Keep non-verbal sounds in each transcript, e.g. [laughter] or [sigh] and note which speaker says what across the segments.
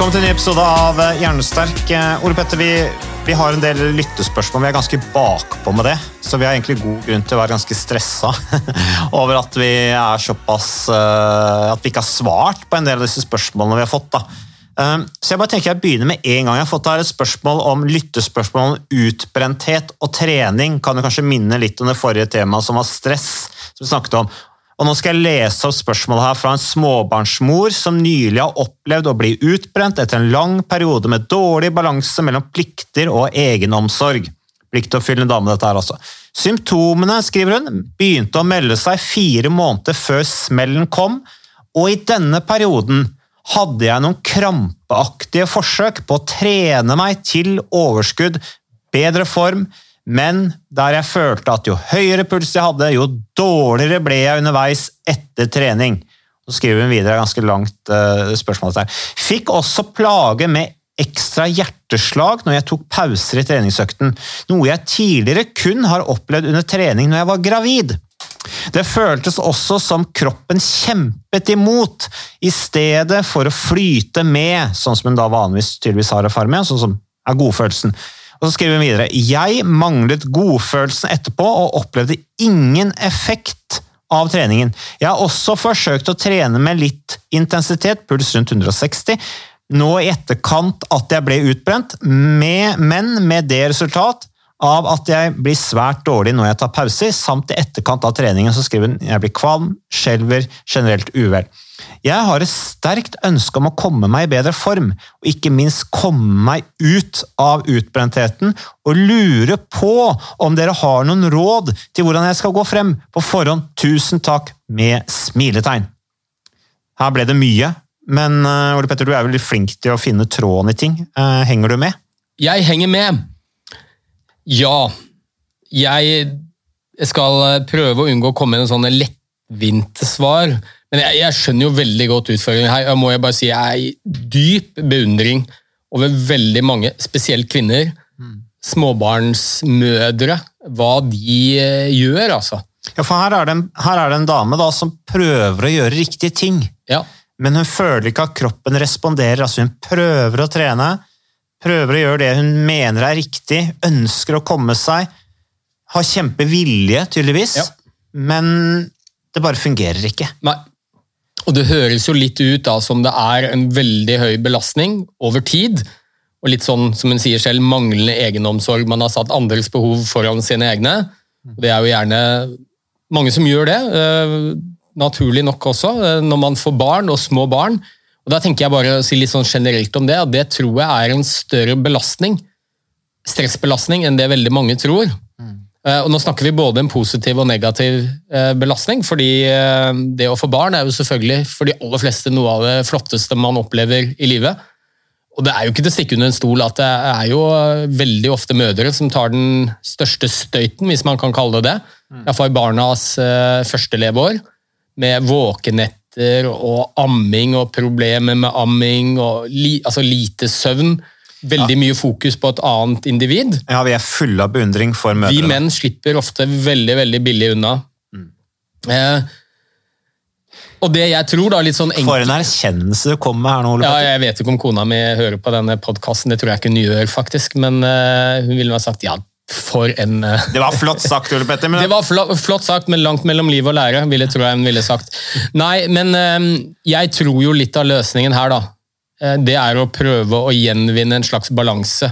Speaker 1: Velkommen til en ny episode av Hjernesterk. Eh, Ole Petter, vi, vi har en del lyttespørsmål. Vi er ganske bakpå med det, så vi har egentlig god grunn til å være ganske stressa [laughs] over at vi er såpass uh, At vi ikke har svart på en del av disse spørsmålene vi har fått. da. Så jeg bare tenker jeg begynner med en gang. Jeg har fått her et spørsmål om lyttespørsmål om utbrenthet og trening. Kan du kanskje minne litt om det forrige temaet, som var stress? som vi snakket om. Og Nå skal jeg lese opp spørsmålet her fra en småbarnsmor som nylig har opplevd å bli utbrent etter en lang periode med dårlig balanse mellom plikter og egenomsorg. Pliktoppfyllende dame, dette her altså. Symptomene skriver hun, begynte å melde seg fire måneder før smellen kom, og i denne perioden hadde jeg noen krampeaktige forsøk på å trene meg til overskudd, bedre form, men der jeg følte at jo høyere puls jeg hadde, jo dårligere ble jeg underveis etter trening. Så skriver hun videre ganske langt uh, spørsmål der. Fikk også plage med ekstra hjerteslag når jeg tok pauser i treningsøkten, noe jeg tidligere kun har opplevd under trening når jeg var gravid. Det føltes også som kroppen kjempet imot, i stedet for å flyte med, sånn som hun da vanligvis tydeligvis har erfaring med, sånn som er godfølelsen. Og så skriver hun videre Jeg manglet godfølelsen etterpå og opplevde ingen effekt av treningen. Jeg har også forsøkt å trene med litt intensitet, puls rundt 160, nå i etterkant at jeg ble utbrent, med, men med det resultat av at jeg blir svært dårlig når jeg tar pauser, samt i etterkant av treningen så skriver hun jeg blir kvalm, skjelver, generelt uvel. Jeg har et sterkt ønske om å komme meg i bedre form, og ikke minst komme meg ut av utbrentheten, og lure på om dere har noen råd til hvordan jeg skal gå frem. På forhånd, tusen takk med smiletegn. Her ble det mye, men uh, Ole Petter, du er veldig flink til å finne tråden i ting. Uh, henger du med?
Speaker 2: Jeg henger med. Ja. Jeg skal prøve å unngå å komme med en sånn lettvinte svar. Men jeg, jeg, skjønner jo veldig godt utfordringen her. Jeg må jeg bare si jeg er i dyp beundring over veldig mange, spesielt kvinner, mm. småbarnsmødre, hva de eh, gjør, altså.
Speaker 1: Ja, for her er, det en, er det en dame da, som prøver å gjøre riktige ting,
Speaker 2: ja.
Speaker 1: men hun føler ikke at kroppen responderer. altså Hun prøver å trene, prøver å gjøre det hun mener er riktig, ønsker å komme seg, har kjempevilje, tydeligvis, ja. men det bare fungerer ikke.
Speaker 2: Nei. Og Det høres jo litt ut da som det er en veldig høy belastning over tid. Og litt sånn, som hun sier selv, manglende egenomsorg. Man har satt andres behov foran sine egne. Det er jo gjerne mange som gjør det, eh, naturlig nok også, eh, når man får barn og små barn. Og Da tenker jeg bare å si litt sånn generelt om det, at det tror jeg er en større belastning, stressbelastning, enn det veldig mange tror. Eh, og nå snakker vi både en positiv og negativ eh, belastning. fordi eh, Det å få barn er jo selvfølgelig for de aller fleste noe av det flotteste man opplever i livet. Og Det er jo ikke til å stikke under en stol at det er jo veldig ofte mødre som tar den største støyten, hvis man kan kalle det det. Mm. Iallfall i barnas første leveår. Med våkenetter og amming og problemer med amming og li, altså lite søvn. Veldig mye fokus på et annet individ.
Speaker 1: Ja, Vi er fulle av beundring for mødre.
Speaker 2: Vi menn slipper ofte veldig veldig billig unna. Mm. Eh, og det jeg tror da, litt sånn enkelt...
Speaker 1: For en erkjennelse du kommer med her nå, Ole
Speaker 2: Ja, Jeg vet ikke om kona mi hører på denne podkasten, det tror jeg ikke hun gjør, faktisk. Men uh, hun ville ha sagt ja, for en uh...
Speaker 1: Det var flott sagt, Ole Petter. Men... [laughs]
Speaker 2: Det var flott, flott, sagt, men langt mellom liv og lære, ville, tror jeg hun ville sagt. Nei, men uh, jeg tror jo litt av løsningen her, da det er å prøve å gjenvinne en slags balanse.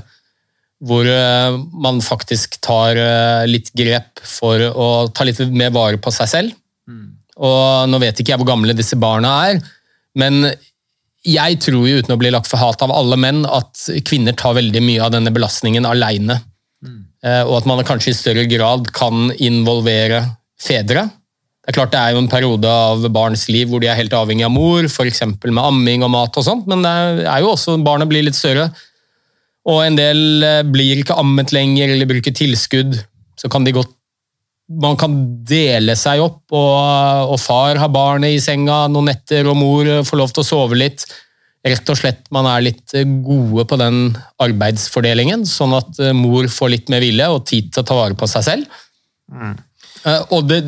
Speaker 2: Hvor eh, man faktisk tar eh, litt grep for å ta litt mer vare på seg selv. Mm. Og Nå vet ikke jeg hvor gamle disse barna er, men jeg tror jo, uten å bli lagt for hat av alle menn, at kvinner tar veldig mye av denne belastningen alene. Mm. Og at man kanskje i større grad kan involvere fedre det er klart det er jo en periode av barns liv hvor de er helt avhengig av mor, f.eks. med amming og mat og sånt, men det er jo også barnet blir litt større. Og en del eh, blir ikke ammet lenger eller bruker tilskudd. Så kan de godt Man kan dele seg opp, og, og far har barnet i senga noen netter, og mor får lov til å sove litt. Rett og slett man er litt gode på den arbeidsfordelingen, sånn at eh, mor får litt mer vilje og tid til å ta vare på seg selv. Mm. Eh, og det,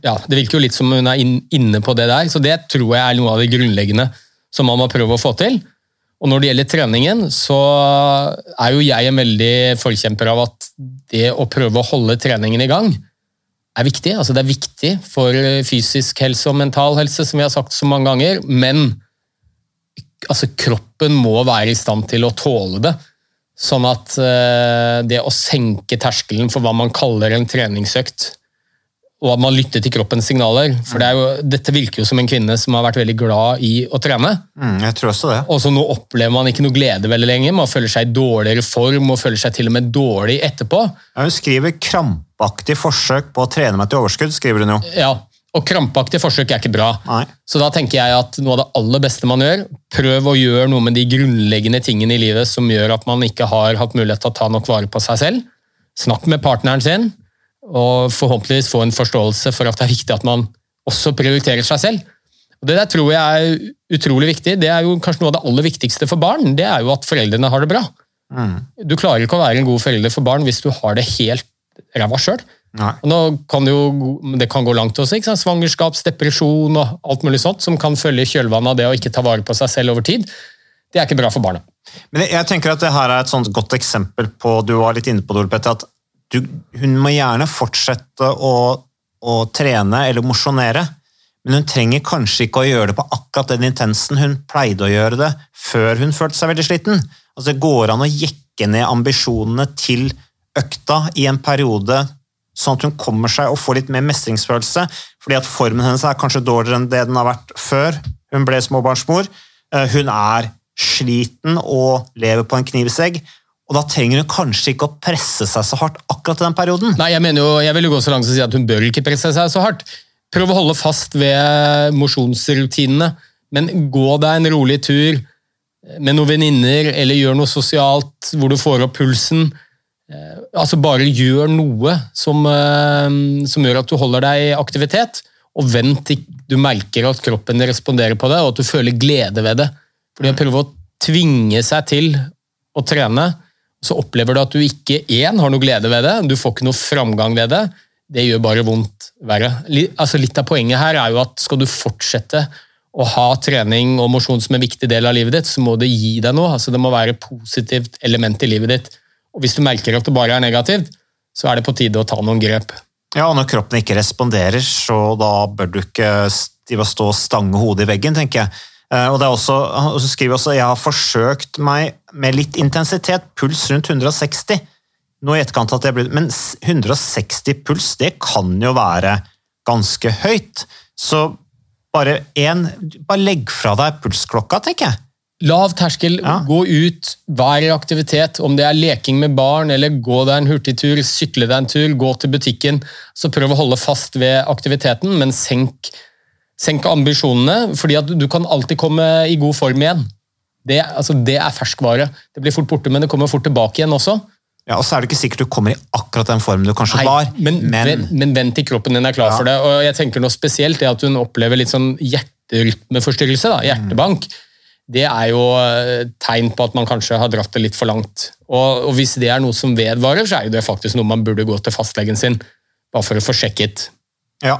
Speaker 2: ja, Det virker jo litt som hun er inne på det der, så det tror jeg er noe av det grunnleggende som man må prøve å få til. Og når det gjelder treningen, så er jo jeg en veldig forkjemper av at det å prøve å holde treningen i gang er viktig. Altså det er viktig for fysisk helse og mental helse, som vi har sagt så mange ganger, men altså kroppen må være i stand til å tåle det. Sånn at eh, det å senke terskelen for hva man kaller en treningsøkt, og at man lytter til kroppens signaler. For det jo, dette virker jo som en kvinne som har vært veldig glad i å trene.
Speaker 1: Mm, jeg tror også det.
Speaker 2: Og så nå opplever man ikke noe glede veldig lenger. Man føler seg i dårligere form og føler seg til og med dårlig etterpå.
Speaker 1: Ja, hun skriver 'krampaktig forsøk på å trene meg til overskudd'. skriver hun jo.
Speaker 2: Ja, og krampaktig forsøk er ikke bra.
Speaker 1: Nei.
Speaker 2: Så da tenker jeg at noe av det aller beste man gjør, prøv å gjøre noe med de grunnleggende tingene i livet som gjør at man ikke har hatt mulighet til å ta nok vare på seg selv. Snakk med partneren sin, og forhåpentligvis få en forståelse for at det er viktig at man også prioriterer seg selv. Og Det der tror jeg er utrolig viktig. Det er jo kanskje noe av det aller viktigste for barn. Det er jo at foreldrene har det bra.
Speaker 1: Mm.
Speaker 2: Du klarer ikke å være en god forelder for barn hvis du har det helt ræva sjøl. Kan det, jo, det kan gå langt også. ikke sant? Svangerskapsdepresjon og alt mulig sånt som kan følge i kjølvannet av det å ikke ta vare på seg selv over tid. Det er ikke bra for barna.
Speaker 1: Men jeg tenker at det her er et sånt godt eksempel på Du var litt inne på det, at du, hun må gjerne fortsette å, å trene eller mosjonere, men hun trenger kanskje ikke å gjøre det på akkurat den intensen hun pleide å gjøre det før hun følte seg veldig sliten. Altså Det går an å jekke ned ambisjonene til økta i en periode sånn at hun kommer seg og får litt mer mestringsfølelse. fordi at formen hennes er kanskje dårligere enn det den har vært før hun ble småbarnsmor. Eh, hun er sliten og lever på en knivsegg. Og da trenger hun kanskje ikke å presse seg så hardt akkurat i den perioden.
Speaker 2: Nei, jeg, mener jo, jeg vil jo gå så langt som å si at hun bør ikke presse seg så hardt. Prøv å holde fast ved mosjonsrutinene, men gå deg en rolig tur med noen venninner, eller gjør noe sosialt hvor du får opp pulsen. Eh, altså Bare gjør noe som, eh, som, gjør at du holder deg i aktivitet, og vent til du merker at kroppen responderer på det, og at du føler glede ved det. Fordi å prøve å tvinge seg til å trene, så opplever du at du ikke én, har noe glede ved det, du får ikke noe framgang ved det. Det gjør bare vondt verre. Altså litt av poenget her er jo at skal du fortsette å ha trening og mosjon som en viktig del av livet ditt, så må det gi deg noe. Altså det må være et positivt element i livet ditt. Og Hvis du merker at det bare er negativt, så er det på tide å ta noen grep.
Speaker 1: Ja, Når kroppen ikke responderer, så da bør du ikke stå og stange hodet i veggen, tenker jeg. Eh, og, det er også, og så skriver jeg også jeg har forsøkt meg med litt intensitet, puls rundt 160. Nå i etterkant at jeg ble, Men 160 puls, det kan jo være ganske høyt. Så bare, én bare legg fra deg pulsklokka, tenker jeg.
Speaker 2: Lav terskel, ja. gå ut, vær i aktivitet. Om det er leking med barn, eller gå deg en hurtigtur, sykle deg en tur, gå til butikken. Så prøv å holde fast ved aktiviteten, men senk, senk ambisjonene. fordi at du kan alltid komme i god form igjen. Det, altså, det er ferskvare. Det blir fort borte, men det kommer fort tilbake igjen også.
Speaker 1: Ja, og så er det ikke sikkert du kommer i akkurat den formen du kanskje Nei, var.
Speaker 2: Men, men, men vent til kroppen din er klar ja. for det. og jeg tenker noe spesielt det at hun opplever litt sånn hjerterytmeforstyrrelse, da, hjertebank. Mm det er jo eh, tegn på at man kanskje har dratt det litt for langt. Og, og, Hvis det er noe som vedvarer, så er det faktisk noe man burde gå til fastlegen sin bare for å få sjekket.
Speaker 1: Ja.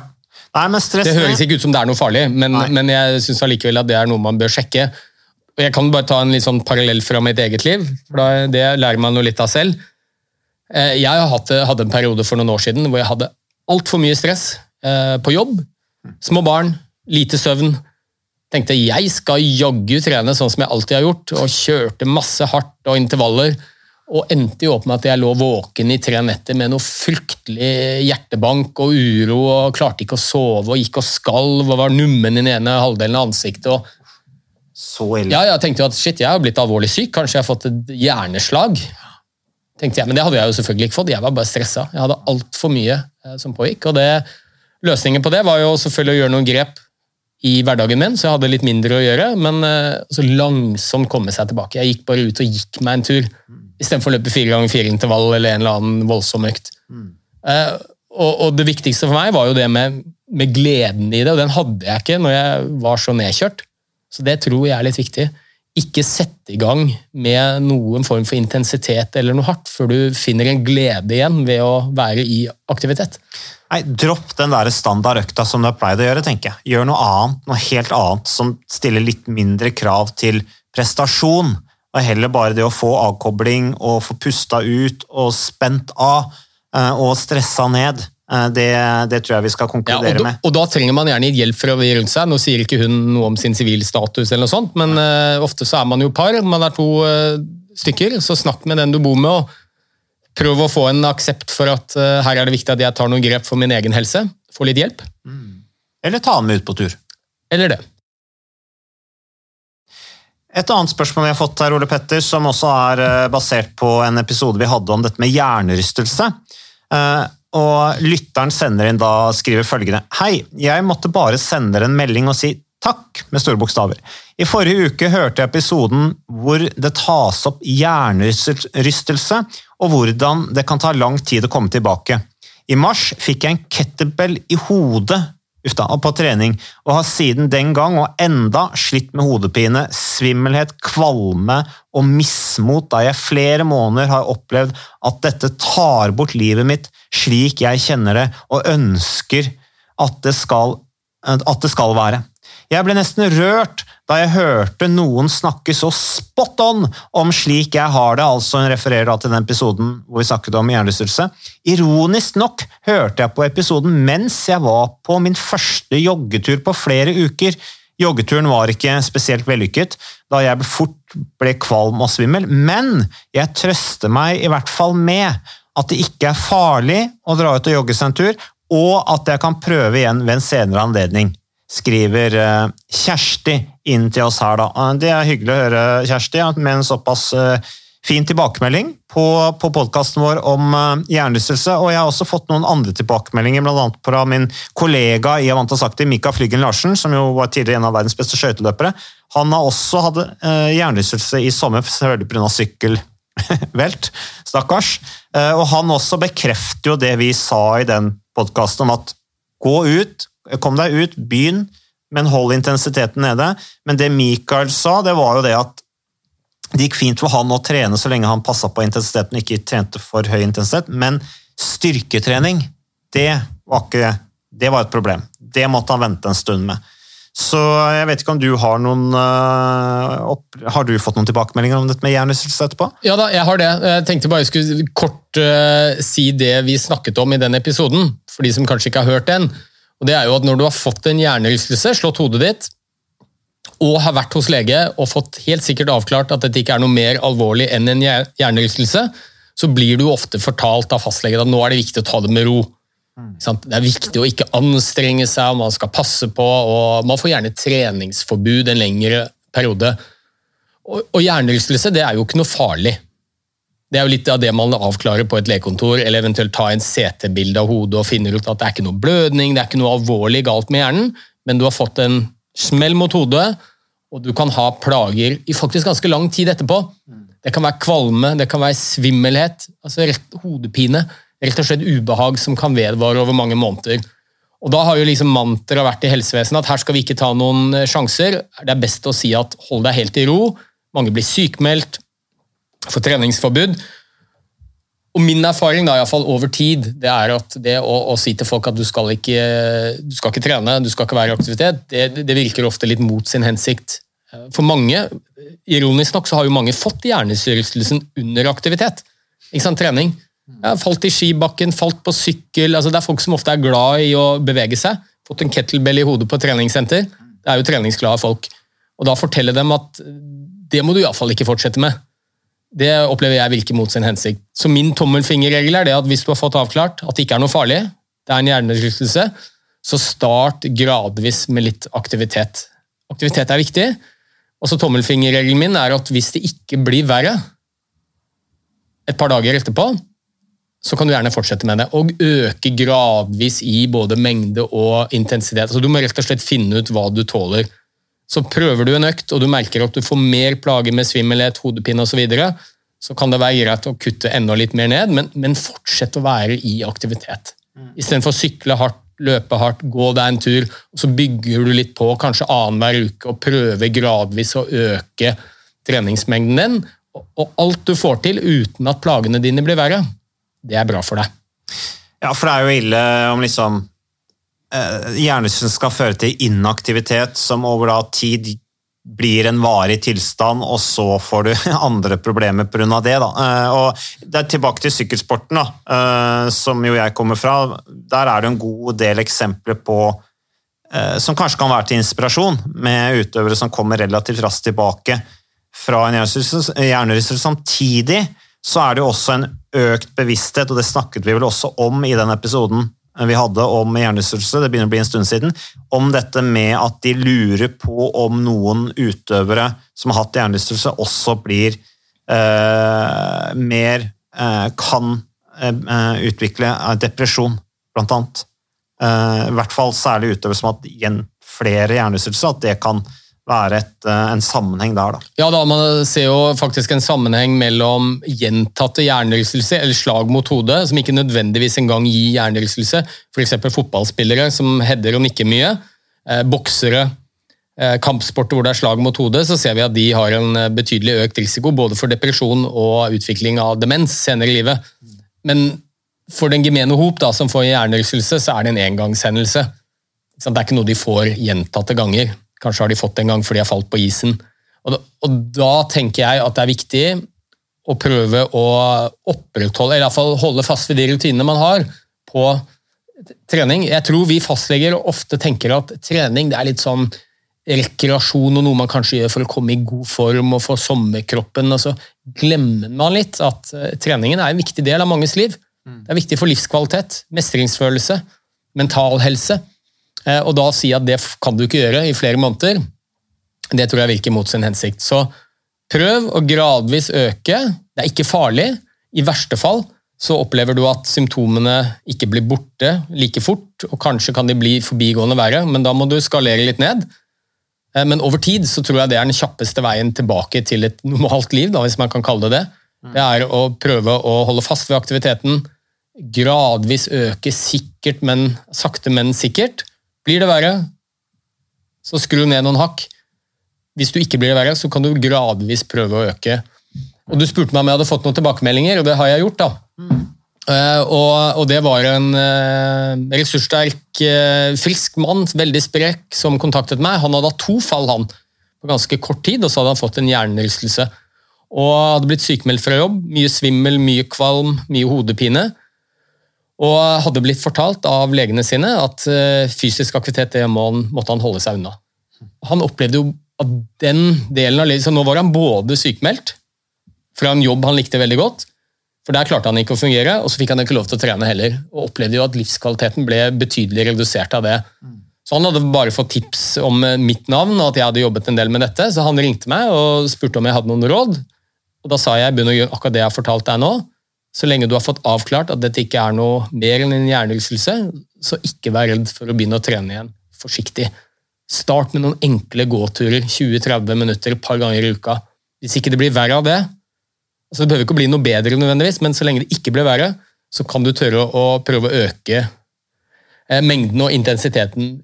Speaker 1: Nei, stress...
Speaker 2: Det høres ikke ut som det er noe farlig, men, men jeg syns allikevel at det er noe man bør sjekke. Og Jeg kan bare ta en litt sånn parallell fra mitt eget liv, for da, det lærer man jo litt av selv. Eh, jeg hadde en periode for noen år siden hvor jeg hadde altfor mye stress eh, på jobb. Små barn, lite søvn tenkte jeg skal jaggu trene sånn som jeg alltid har gjort, og kjørte masse hardt og intervaller. Og endte jo opp med at jeg lå våken i tre netter med noe fryktelig hjertebank og uro. og Klarte ikke å sove og gikk og skalv og var nummen i den ene halvdelen av ansiktet. og
Speaker 1: så ille.
Speaker 2: Ja, jeg tenkte jo at shit, jeg har blitt alvorlig syk. Kanskje jeg har fått et hjerneslag. tenkte jeg, Men det hadde jeg jo selvfølgelig ikke fått. Jeg var bare stressa. Jeg hadde altfor mye eh, som pågikk. og det, Løsningen på det var jo selvfølgelig å gjøre noen grep i hverdagen min, så jeg hadde litt mindre å gjøre. Men uh, så langsomt komme seg tilbake. Jeg gikk bare ut og gikk meg en tur, istedenfor å løpe fire ganger fire intervall eller en eller annen voldsom økt. Mm. Uh, og, og, det viktigste for meg var jo det med, med, gleden i det, og den hadde jeg ikke når jeg var så nedkjørt. Så det tror jeg er litt viktig. Ikke sette i gang med noen form for intensitet eller noe hardt før du finner en glede igjen ved å være i aktivitet.
Speaker 1: Nei, Dropp den der standardøkta som du har pleid å gjøre. tenker jeg. Gjør noe annet, noe helt annet som stiller litt mindre krav til prestasjon. Og heller bare det å få avkobling og få pusta ut og spent av eh, og stressa ned. Eh, det, det, tror jeg vi skal konkludere
Speaker 2: ja, og
Speaker 1: da, med.
Speaker 2: Og da trenger man gjerne hjelp å være rundt seg. Nå sier ikke hun noe om sin sivilstatus, eller noe sånt, men uh, ofte så er man jo par. Man er to uh, stykker, så snakk med den du bor med. og Prøv å få en aksept for at uh, her er det viktig at jeg tar noen grep for min egen helse. Få litt hjelp.
Speaker 1: Mm. Eller ta den med ut på tur.
Speaker 2: Eller det.
Speaker 1: Et annet spørsmål vi har fått her, Ole Petter, som også er eh, basert på en episode vi hadde om dette med hjernerystelse. Eh, og Lytteren sender inn da skriver følgende Hei, jeg måtte bare sende en melding og si takk med store bokstaver. I forrige uke hørte jeg episoden hvor det tas opp hjernerystelse, og hvordan det kan ta lang tid å komme tilbake. I mars fikk jeg en kettlebell i hodet Ufta, på trening, og har siden den gang og enda slitt med hodepine, svimmelhet, kvalme og mismot, da jeg flere måneder har opplevd at dette tar bort livet mitt slik jeg kjenner det, og ønsker at det skal, at det skal være. Jeg ble nesten rørt da jeg hørte noen snakke så spot on om slik jeg har det, altså hun refererer da til den episoden hvor vi snakket om hjernerystelse. Ironisk nok hørte jeg på episoden mens jeg var på min første joggetur på flere uker. Joggeturen var ikke spesielt vellykket, da jeg fort ble kvalm og svimmel, men jeg trøster meg i hvert fall med at det ikke er farlig å dra ut og jogge seg en tur, og at jeg kan prøve igjen ved en senere anledning skriver eh, Kjersti inn til oss her. Da. Eh, det er hyggelig å høre, Kjersti, med en såpass eh, fin tilbakemelding på, på podkasten vår om hjernerystelse. Og jeg har også fått noen andre tilbakemeldinger, bl.a. fra min kollega i Avanta Sakti, Mika Flyggen Larsen, som jo var tidligere en av verdens beste skøyteløpere. Han har også hatt hjernerystelse i sommer, selvfølgelig pga. sykkelvelt. [laughs] Stakkars. Og han også bekrefter jo det vi sa i den podkasten om at gå ut, Kom deg ut, begynn, men hold intensiteten nede. Men det Michael sa, det var jo det at det gikk fint for han å trene så lenge han passa på intensiteten ikke trente for høy intensitet, men styrketrening, det var, ikke, det var et problem. Det måtte han vente en stund med. Så jeg vet ikke om du har noen uh, opp, Har du fått noen tilbakemeldinger om dette med hjernerystelse etterpå?
Speaker 2: Ja da, jeg har det. Jeg tenkte bare jeg skulle kort uh, si det vi snakket om i den episoden, for de som kanskje ikke har hørt den. Og det er jo at Når du har fått en hjernerystelse, slått hodet ditt, og har vært hos lege og fått helt sikkert avklart at dette ikke er noe mer alvorlig enn en hjernerystelse, så blir du ofte fortalt av fastlegen at nå er det viktig å ta det med ro. Det er viktig å ikke anstrenge seg, man skal passe på. og Man får gjerne treningsforbud en lengre periode. Og, og hjernerystelse det er jo ikke noe farlig. Det er jo litt av det man avklarer på et legekontor, eller eventuelt ta en CT-bilde av hodet og finner ut at det er ikke noe blødning, det er ikke noe alvorlig galt med hjernen, men du har fått en smell mot hodet, og du kan ha plager i faktisk ganske lang tid etterpå. Det kan være kvalme, det kan være svimmelhet, altså rett, hodepine. Rett og slett ubehag som kan vedvare over mange måneder. Og Da har jo liksom mantraet vært i helsevesenet at her skal vi ikke ta noen sjanser. Det er best å si at hold deg helt i ro. Mange blir sykmeldt, for treningsforbud. Og Min erfaring da, i fall over tid det er at det å, å, si til folk at du skal ikke, du skal ikke trene, du skal ikke være i aktivitet, det, det, virker ofte litt mot sin hensikt. For mange, ironisk nok, så har jo mange fått hjernerystelsen under aktivitet. Ikke sant, trening. Ja, falt i skibakken, falt på sykkel. altså Det er folk som ofte er glad i å bevege seg. Fått en kettlebell i hodet på treningssenter. Det er jo treningsglade folk. Og da fortelle dem at det må du iallfall ikke fortsette med. Det opplever jeg virker mot sin hensikt. Så min tommelfingerregel er det at hvis du har fått avklart at det ikke er noe farlig, det er en hjernerystelse, så start gradvis med litt aktivitet. Aktivitet er viktig. Og så Tommelfingerregelen min er at hvis det ikke blir verre et par dager etterpå, så kan du gjerne fortsette med det. Og øke gradvis i både mengde og intensitet. Så du må rett og slett finne ut hva du tåler. Så prøver du en økt, og du merker at du får mer plager med svimmelhet, hodepine osv., så, videre, så kan det være greit å kutte enda litt mer ned, men, men fortsett å være i aktivitet. Mm. Istedenfor å sykle hardt, løpe hardt, gå deg en tur, og så bygger du litt på, kanskje annenhver uke, og prøver gradvis å øke treningsmengden din. Og alt du får til uten at plagene dine blir verre, det er bra for deg.
Speaker 1: Ja, for det er jo ille om liksom hjernesyn skal føre til inaktivitet som over da tid blir en varig tilstand, og så får du [laughs] andre problemer pga. det. Da. Eh, og det er Tilbake til sykkelsporten, da, eh, som jo jeg kommer fra. Der er det en god del eksempler på eh, som kanskje kan være til inspirasjon, med utøvere som kommer relativt raskt tilbake fra en hjernerystelse. Samtidig så er det jo også en økt bevissthet, og det snakket vi vel også om i den episoden vi hadde om hjernerystelse, det begynner å bli en stund siden, om dette med at de lurer på om noen utøvere som har hatt hjernerystelse, også blir eh, mer eh, Kan eh, utvikle depresjon, blant annet. Eh, I hvert fall særlig utøvere som har hatt flere hjernerystelser, at det kan være et, eh, en sammenheng der. Da.
Speaker 2: Ja, da Man ser jo faktisk en sammenheng mellom gjentatte hjernerystelser, eller slag mot hodet, som ikke nødvendigvis engang gir hjernerystelse. F.eks. fotballspillere som header og nikker mye. Eh, boksere, eh, kampsporter hvor det er slag mot hodet, så ser vi at de har en betydelig økt risiko både for depresjon og utvikling av demens senere i livet. Men for den gemene hop da, som får hjernerystelse, så er det en engangshendelse. Det er ikke noe de får gjentatte ganger. Kanskje har de fått det en gang fordi har falt på isen. Og da, og da, tenker jeg at det er viktig å prøve å opprettholde, eller iallfall holde fast ved de rutinene man har på trening. Jeg tror vi fastleger ofte tenker at trening det er litt sånn rekreasjon og noe man kanskje gjør for å komme i god form og få sommerkroppen. og Så glemmer man litt at eh, treningen er en viktig del av manges liv. Mm. Det er viktig for livskvalitet, mestringsfølelse, mental helse. Eh, og da si at det kan du ikke gjøre i flere måneder, det tror jeg virker mot sin hensikt. Så prøv å gradvis øke. Det er ikke farlig. I verste fall så opplever du at symptomene ikke blir borte like fort, og kanskje kan de bli forbigående verre, men da må du skalere litt ned. Eh, men over tid så tror jeg det er den kjappeste veien tilbake til et normalt liv, da, hvis man kan kalle det det. Det er å prøve å holde fast ved aktiviteten, gradvis øke sikkert, men sakte, men sikkert. Blir det verre, så skru ned noen hakk. Hvis du ikke blir det verre, så kan du gradvis prøve å øke. Og Du spurte meg om jeg hadde fått noen tilbakemeldinger, og det har jeg gjort. da. Uh, og, og, det var en uh, ressurssterk, uh, frisk mann, veldig sprek, som kontaktet meg. Han hadde hatt to fall han, på ganske kort tid, og så hadde han fått en hjernerystelse. Og hadde blitt sykemeldt fra jobb. Mye svimmel, mye kvalm, mye hodepine. Og hadde blitt fortalt av legene sine at eh, fysisk aktivitet det måtte han holde seg unna. Han opplevde jo at den delen av livet, så Nå var han både sykemeldt fra en jobb han likte veldig godt, for der klarte han ikke å fungere, og så fikk han ikke lov til å trene heller. Og opplevde jo at livskvaliteten ble betydelig redusert av det. Så Han hadde bare fått tips om eh, mitt navn og at jeg hadde jobbet en del med dette, så han ringte meg og spurte om jeg hadde noen råd. Og Da sa jeg akkurat det jeg har fortalt deg nå. Så lenge du har fått avklart at dette ikke er noe mer enn en hjernerystelse, så ikke vær redd for å begynne å trene igjen. Forsiktig. Start med noen enkle gåturer, 20-30 minutter et par ganger i uka. Hvis ikke det blir verre av det altså Det behøver ikke bli noe bedre, nødvendigvis, men så lenge det ikke blir verre, så kan du tørre å prøve å øke eh, mengden og intensiteten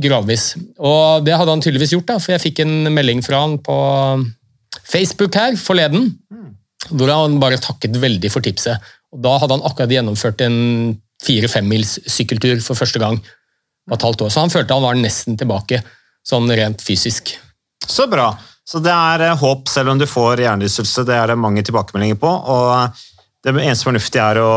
Speaker 2: gradvis. Og det hadde han tydeligvis gjort, da, for jeg fikk en melding fra han på Facebook her forleden. Hvor han bare takket veldig for tipset. Og Da hadde han akkurat gjennomført en fire-femmils sykkeltur for første gang på et halvt år. Så han følte han var nesten tilbake, sånn rent fysisk.
Speaker 1: Så bra. Så det er eh, håp selv om du får hjernerystelse. Det er det mange tilbakemeldinger på. og eh, Det eneste fornuftige er å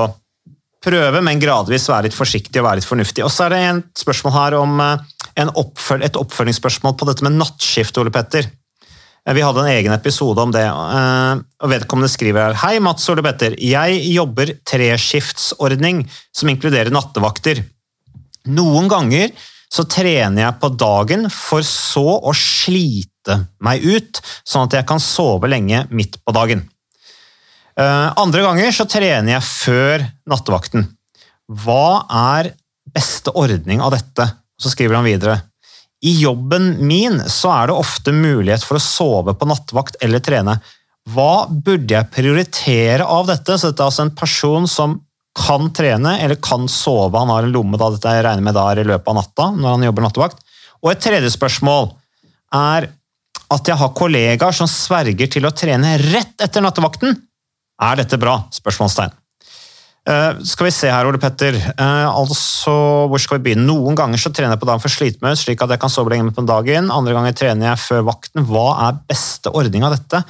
Speaker 1: prøve, men gradvis være litt forsiktig og være litt fornuftig. Og så er det et spørsmål her om eh, oppføl et oppfølgingsspørsmål på dette med nattskift, Ole Petter. Eh, vi hadde en egen episode om det. Eh, og Vedkommende skriver her Hei, Mats Ole Petter. Jeg jobber treskiftsordning som inkluderer nattevakter. Noen ganger så trener jeg på dagen for så å slite meg ut, sånn at jeg kan sove lenge midt på dagen. Eh, andre ganger så trener jeg før nattevakten. Hva er beste ordning av dette? Så skriver han videre. I jobben min så er det ofte mulighet for å sove på nattvakt eller trene. Hva burde jeg prioritere av dette? Så dette er altså en person som kan trene eller kan sove. Han har en lomme da dette jeg regner med da er i løpet av natta når han jobber nattevakt. Og et tredje spørsmål er at jeg har kollegaer som sverger til å trene rett etter nattevakten. Er dette bra? Spørsmålstegn. Uh, skal vi se her, Ole Petter. Uh, altså, Hvor skal vi begynne? Noen ganger så trener jeg på dagen for slitmør, slik at jeg kan sove lenge på dagen. Andre ganger trener jeg før vakten. Hva er beste ordning av dette?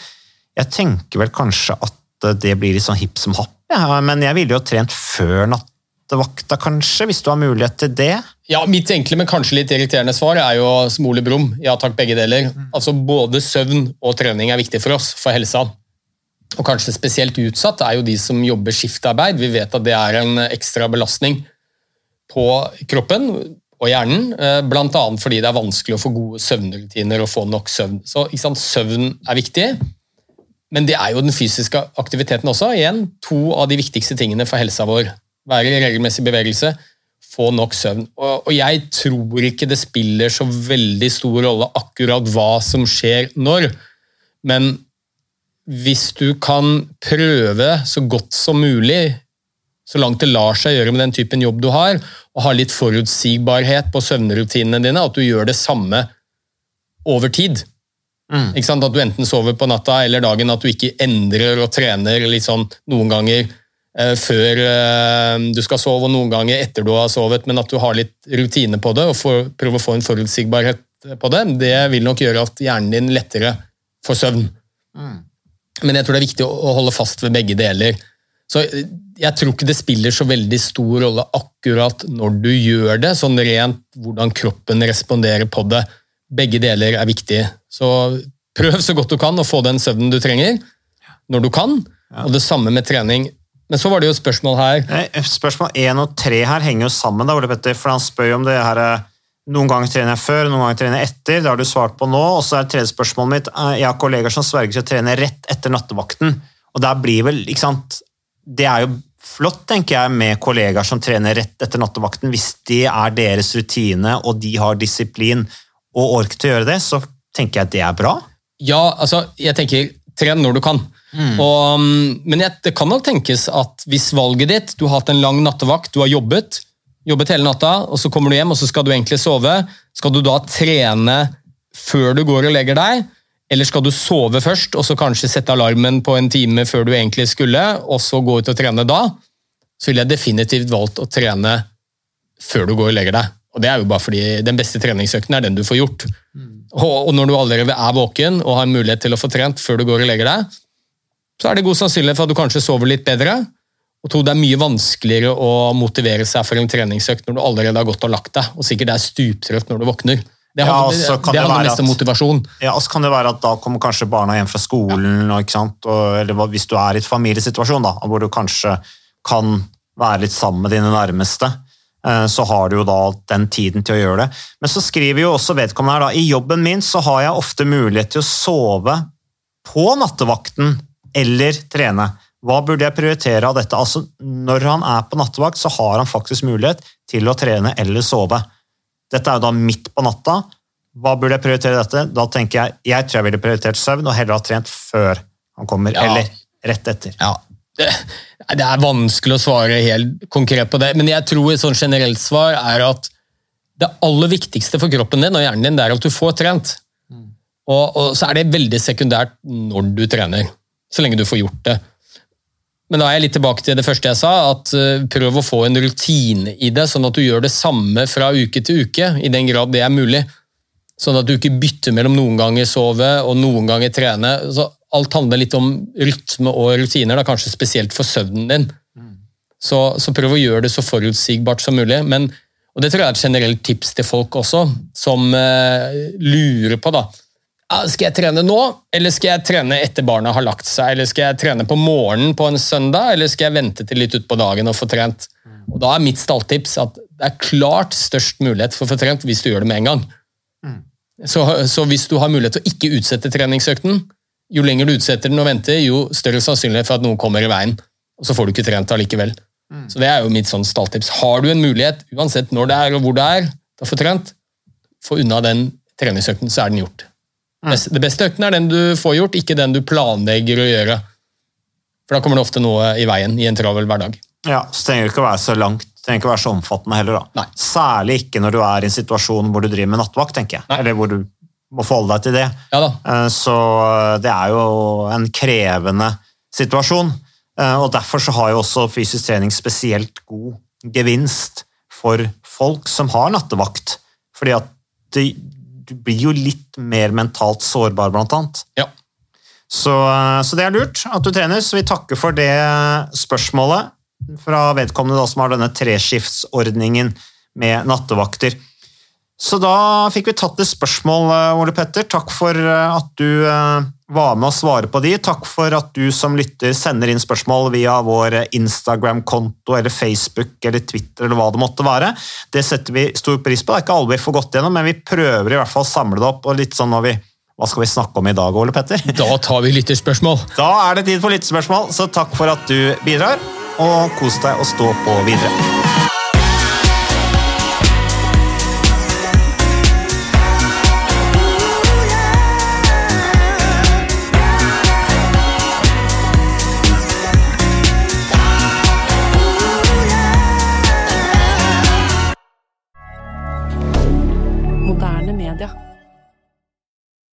Speaker 1: Jeg tenker vel kanskje at det blir litt sånn hipp som happ, ja, men jeg ville jo trent før nattevakta, kanskje, hvis du har mulighet til det?
Speaker 2: Ja, Mitt enkle, men kanskje litt irriterende svar er jo smole brum. Ja takk, begge deler. Mm. Altså Både søvn og trening er viktig for oss, for helsa. Og kanskje spesielt utsatt er jo de som jobber skiftarbeid. Vi vet at det er en ekstra belastning på kroppen og hjernen, eh, bl.a. fordi det er vanskelig å få gode søvnrutiner og få nok søvn. Så sant, Søvn er viktig, men det er jo den fysiske aktiviteten også. Igjen, to av de viktigste tingene for helsa vår. Være i regelmessig bevegelse, få nok søvn. Og, og jeg tror ikke det spiller så veldig stor rolle akkurat hva som skjer når, men hvis du kan prøve så godt som mulig, så langt det lar seg gjøre med den typen jobb du har, og ha litt forutsigbarhet på søvnrutinene dine, at du gjør det samme over tid. Mm. At du enten sover på natta eller dagen, at du ikke endrer og trener sånn noen ganger eh, før eh, du skal sove, og noen ganger etter du har sovet, men at du har litt rutine på det og får, prøver å få en forutsigbarhet på det, det vil nok gjøre at hjernen din lettere får søvn. Mm. Men jeg tror det er viktig å holde fast ved begge deler. Så Jeg tror ikke det spiller så veldig stor rolle akkurat når du gjør det, sånn rent hvordan kroppen responderer på det. Begge deler er viktig. Så prøv så godt du kan å få den søvnen du trenger, når du kan. Og det samme med trening. Men så var det jo spørsmål her.
Speaker 1: Spørsmål én og tre her henger jo sammen, da, Ole Petter, for han spør jo om det her eh, noen ganger trener jeg før, noen ganger trener jeg etter. Det har du svart på nå. Og så er tredje spørsmålet mitt eh, Jeg har kollegaer som sverger til å trene rett etter nattevakten. Og der blir vel, ikke sant Det er jo flott, tenker jeg, med kollegaer som trener rett etter nattevakten. Hvis det er deres rutine, og de har disiplin og ork til å gjøre det, så tenker jeg at det er bra.
Speaker 2: Ja, altså, jeg tenker tren når du kan. Mm. Og, mm, men jeg, det kan nok tenkes at hvis valget ditt Du har hatt en lang nattevakt, du har jobbet, jobbet hele natta, og så kommer du hjem og så skal du egentlig sove. Skal du da trene før du går og legger deg, eller skal du sove først og så kanskje sette alarmen på en time før du egentlig skulle, og så gå ut og trene da? Så ville jeg definitivt valgt å trene før du går og legger deg. Og Det er jo bare fordi den beste treningsøkten er den du får gjort. Mm. Og når du allerede er våken og har mulighet til å få trent før du går og legger deg, så er det god sannsynlighet for at du kanskje sover litt bedre, og to, Det er mye vanskeligere å motivere seg for en treningsøkt når du allerede har gått og lagt deg, og sikkert er stuptrøtt når du våkner. Det handler, ja, det, det handler mest om motivasjon.
Speaker 1: Ja, og så kan det være at Da kommer kanskje barna hjem fra skolen, og, og, eller hvis du er i et familiesituasjon da, hvor du kanskje kan være litt sammen med dine nærmeste, eh, så har du jo da den tiden til å gjøre det. Men så skriver jo også vedkommende her da, i jobben min så har jeg ofte mulighet til å sove på nattevakten eller trene. Hva burde jeg prioritere av dette? Altså, når han er på nattevakt, så har han faktisk mulighet til å trene eller sove. Dette er jo da midt på natta. Hva burde jeg prioritere dette? Da tenker Jeg jeg tror jeg ville prioritert søvn og heller ha trent før han kommer, ja. eller rett etter.
Speaker 2: Ja, det, det, er vanskelig å svare helt konkret på det, men jeg tror et sånn generelt svar er at det aller viktigste for kroppen din og hjernen din det er at du får trent. Mm. Og, og så er det veldig sekundært når du trener, så lenge du får gjort det. Men da er jeg litt tilbake til det første jeg sa, at eh, prøv å få en rutine i det, sånn at du gjør det samme fra uke til uke, i den grad det er mulig. Sånn at du ikke bytter mellom noen ganger sove og noen ganger trene. Så alt handler litt om rytme og rutiner, da, kanskje spesielt for søvnen din. Så, så, prøv å gjøre det så forutsigbart som mulig. Men, og Det tror jeg er et generelt tips til folk også, som eh, lurer på da, skal jeg trene nå, eller skal jeg trene etter barna har lagt seg? Eller skal jeg trene på morgenen på en søndag, eller skal jeg vente til litt utpå dagen og få trent? Og Da er mitt stalltips at det er klart størst mulighet for å få trent hvis du gjør det med en gang. Mm. Så, så, hvis du har mulighet til å ikke utsette treningsøkten, jo lenger du utsetter den og venter, jo større sannsynlighet for at noen kommer i veien, og så får du ikke trent allikevel. Mm. Så Det er jo mitt sånn stalltips. Har du en mulighet, uansett når det er og hvor det er, til å få trent, få unna den treningsøkten, så er den gjort. Mm. Det beste økten er den du får gjort, ikke den du planlegger å gjøre. For da kommer det ofte noe i veien i en travel hverdag.
Speaker 1: Ja, så trenger det ikke å være så langt, trenger ikke å være så omfattende heller. da. Nei. Særlig ikke når du er i en situasjon hvor du driver med nattvakt, tenker jeg. Nei. Eller hvor du må forholde deg til det.
Speaker 2: Ja.
Speaker 1: Eh, så eh, det er jo en krevende situasjon. Eh, og Derfor så har jo også fysisk trening spesielt god gevinst for folk som har nattevakt. Fordi at det, du blir jo litt mer mentalt sårbar, blant annet.
Speaker 2: Ja.
Speaker 1: Så, eh, så, det er lurt at du trener, så vi takker for det spørsmålet fra vedkommende da, som har denne treskiftsordningen med nattevakter. Så da fikk vi tatt et spørsmål, eh, Ole Petter. Takk for eh, at du var med å svare på de. Takk for at du som lytter sender inn spørsmål via vår Instagram-konto eller Facebook eller Twitter eller hva det måtte være. Det setter vi stor pris på. Det er ikke alle vi får gått gjennom, men vi prøver i hvert fall å samle det opp. og litt sånn når vi hva skal vi snakke om i dag, Ole Petter?
Speaker 2: Da tar vi lytterspørsmål. [laughs]
Speaker 1: Da er det tid for lytterspørsmål, så takk for at du bidrar. Og kos deg og stå på videre.